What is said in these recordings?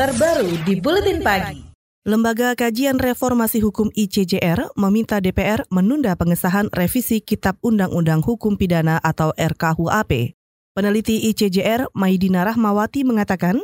terbaru di Buletin Pagi. Lembaga Kajian Reformasi Hukum ICJR meminta DPR menunda pengesahan revisi Kitab Undang-Undang Hukum Pidana atau RKUHP. Peneliti ICJR Maidina Rahmawati mengatakan,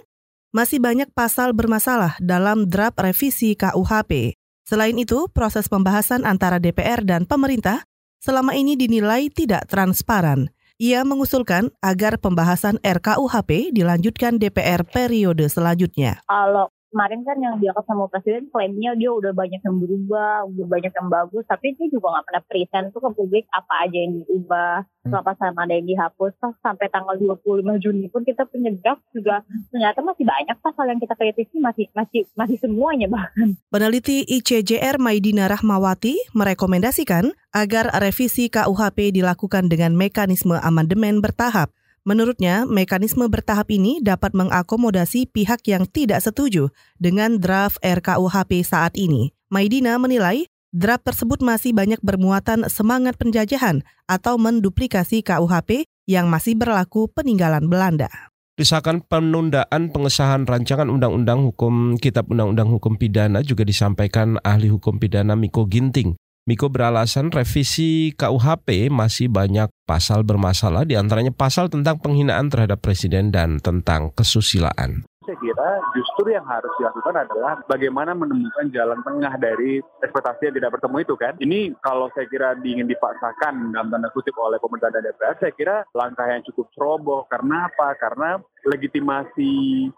masih banyak pasal bermasalah dalam draft revisi KUHP. Selain itu, proses pembahasan antara DPR dan pemerintah selama ini dinilai tidak transparan. Ia mengusulkan agar pembahasan RKUHP dilanjutkan DPR periode selanjutnya. Kalau kemarin kan yang diangkat sama presiden klaimnya dia udah banyak yang berubah, udah banyak yang bagus, tapi dia juga nggak pernah present tuh ke publik apa aja yang diubah, hmm. apa sama ada yang dihapus. Toh sampai tanggal 25 Juni pun kita punya draft juga ternyata masih banyak pasal yang kita kritisi masih masih masih semuanya bahkan. Peneliti ICJR Maidina Rahmawati merekomendasikan agar revisi KUHP dilakukan dengan mekanisme amandemen bertahap Menurutnya, mekanisme bertahap ini dapat mengakomodasi pihak yang tidak setuju dengan draft RKUHP saat ini. Maidina menilai draft tersebut masih banyak bermuatan semangat penjajahan atau menduplikasi KUHP yang masih berlaku peninggalan Belanda. Desakan penundaan pengesahan rancangan undang-undang hukum Kitab Undang-Undang Hukum Pidana juga disampaikan ahli hukum pidana Miko Ginting. Miko beralasan revisi KUHP masih banyak pasal bermasalah, di antaranya pasal tentang penghinaan terhadap presiden dan tentang kesusilaan saya kira justru yang harus dilakukan adalah bagaimana menemukan jalan tengah dari ekspektasi yang tidak bertemu itu kan. Ini kalau saya kira ingin dipaksakan dalam tanda kutip oleh pemerintah dan DPR, saya kira langkah yang cukup ceroboh. Karena apa? Karena legitimasi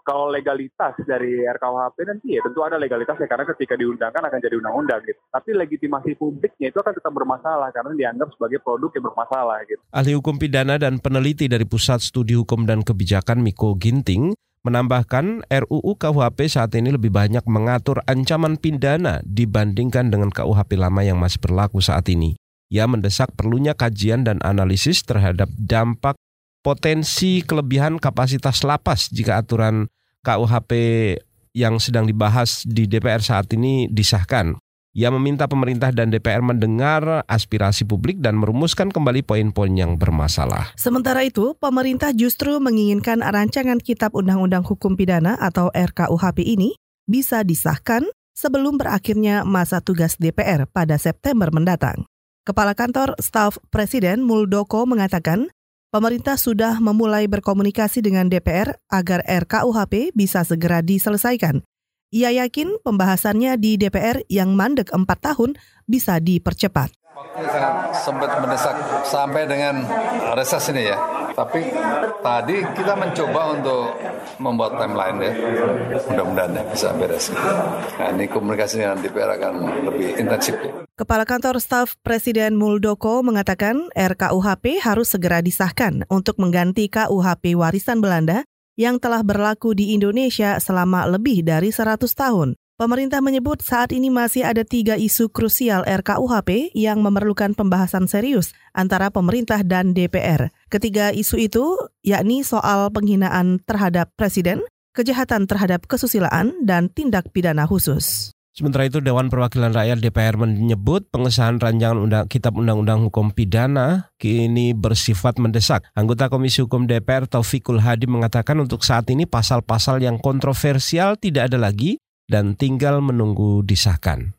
kalau legalitas dari RKUHP nanti ya tentu ada legalitasnya karena ketika diundangkan akan jadi undang-undang gitu. Tapi legitimasi publiknya itu akan tetap bermasalah karena dianggap sebagai produk yang bermasalah gitu. Ahli hukum pidana dan peneliti dari Pusat Studi Hukum dan Kebijakan Miko Ginting menambahkan RUU KUHP saat ini lebih banyak mengatur ancaman pidana dibandingkan dengan KUHP lama yang masih berlaku saat ini. Ia mendesak perlunya kajian dan analisis terhadap dampak potensi kelebihan kapasitas lapas jika aturan KUHP yang sedang dibahas di DPR saat ini disahkan. Ia meminta pemerintah dan DPR mendengar aspirasi publik dan merumuskan kembali poin-poin yang bermasalah. Sementara itu, pemerintah justru menginginkan rancangan Kitab Undang-Undang Hukum Pidana atau RKUHP ini bisa disahkan sebelum berakhirnya masa tugas DPR pada September mendatang. Kepala Kantor Staf Presiden Muldoko mengatakan, pemerintah sudah memulai berkomunikasi dengan DPR agar RKUHP bisa segera diselesaikan ia yakin pembahasannya di DPR yang mandek empat tahun bisa dipercepat. Waktu sangat sempat mendesak sampai dengan reses ini ya. Tapi tadi kita mencoba untuk membuat timeline ya. Mudah-mudahan ya bisa beres. Nah ini komunikasi dengan DPR akan lebih intensif ya. Kepala Kantor Staf Presiden Muldoko mengatakan RKUHP harus segera disahkan untuk mengganti KUHP warisan Belanda yang telah berlaku di Indonesia selama lebih dari 100 tahun. Pemerintah menyebut saat ini masih ada tiga isu krusial RKUHP yang memerlukan pembahasan serius antara pemerintah dan DPR. Ketiga isu itu yakni soal penghinaan terhadap presiden, kejahatan terhadap kesusilaan, dan tindak pidana khusus. Sementara itu Dewan Perwakilan Rakyat DPR menyebut pengesahan rancangan undang, Kitab Undang-Undang Hukum Pidana kini bersifat mendesak. Anggota Komisi Hukum DPR Taufikul Hadi mengatakan untuk saat ini pasal-pasal yang kontroversial tidak ada lagi dan tinggal menunggu disahkan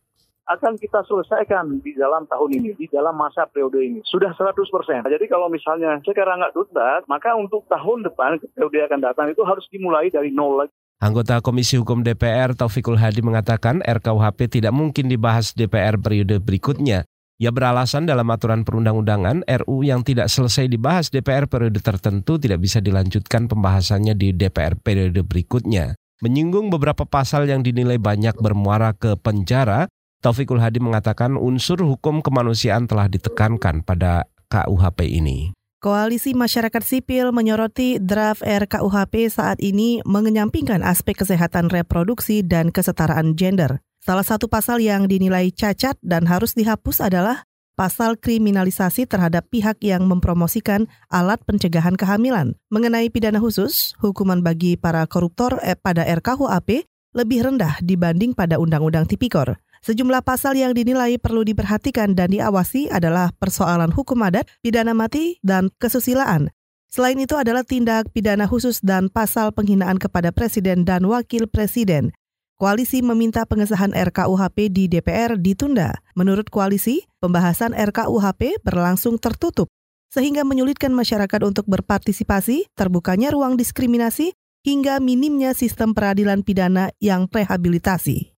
akan kita selesaikan di dalam tahun ini, di dalam masa periode ini. Sudah 100%. Jadi kalau misalnya sekarang nggak tuntas, maka untuk tahun depan, periode akan datang itu harus dimulai dari nol lagi. Anggota Komisi Hukum DPR Taufikul Hadi mengatakan RKUHP tidak mungkin dibahas DPR periode berikutnya. Ia beralasan dalam aturan perundang-undangan RU yang tidak selesai dibahas DPR periode tertentu tidak bisa dilanjutkan pembahasannya di DPR periode berikutnya. Menyinggung beberapa pasal yang dinilai banyak bermuara ke penjara, Taufikul Hadi mengatakan unsur hukum kemanusiaan telah ditekankan pada KUHP ini. Koalisi Masyarakat Sipil menyoroti draft RKUHP saat ini mengenyampingkan aspek kesehatan reproduksi dan kesetaraan gender. Salah satu pasal yang dinilai cacat dan harus dihapus adalah pasal kriminalisasi terhadap pihak yang mempromosikan alat pencegahan kehamilan. Mengenai pidana khusus, hukuman bagi para koruptor eh, pada RKUHP lebih rendah dibanding pada Undang-Undang Tipikor. Sejumlah pasal yang dinilai perlu diperhatikan dan diawasi adalah persoalan hukum adat, pidana mati, dan kesusilaan. Selain itu adalah tindak pidana khusus dan pasal penghinaan kepada presiden dan wakil presiden. Koalisi meminta pengesahan RKUHP di DPR ditunda. Menurut koalisi, pembahasan RKUHP berlangsung tertutup sehingga menyulitkan masyarakat untuk berpartisipasi, terbukanya ruang diskriminasi, hingga minimnya sistem peradilan pidana yang rehabilitasi.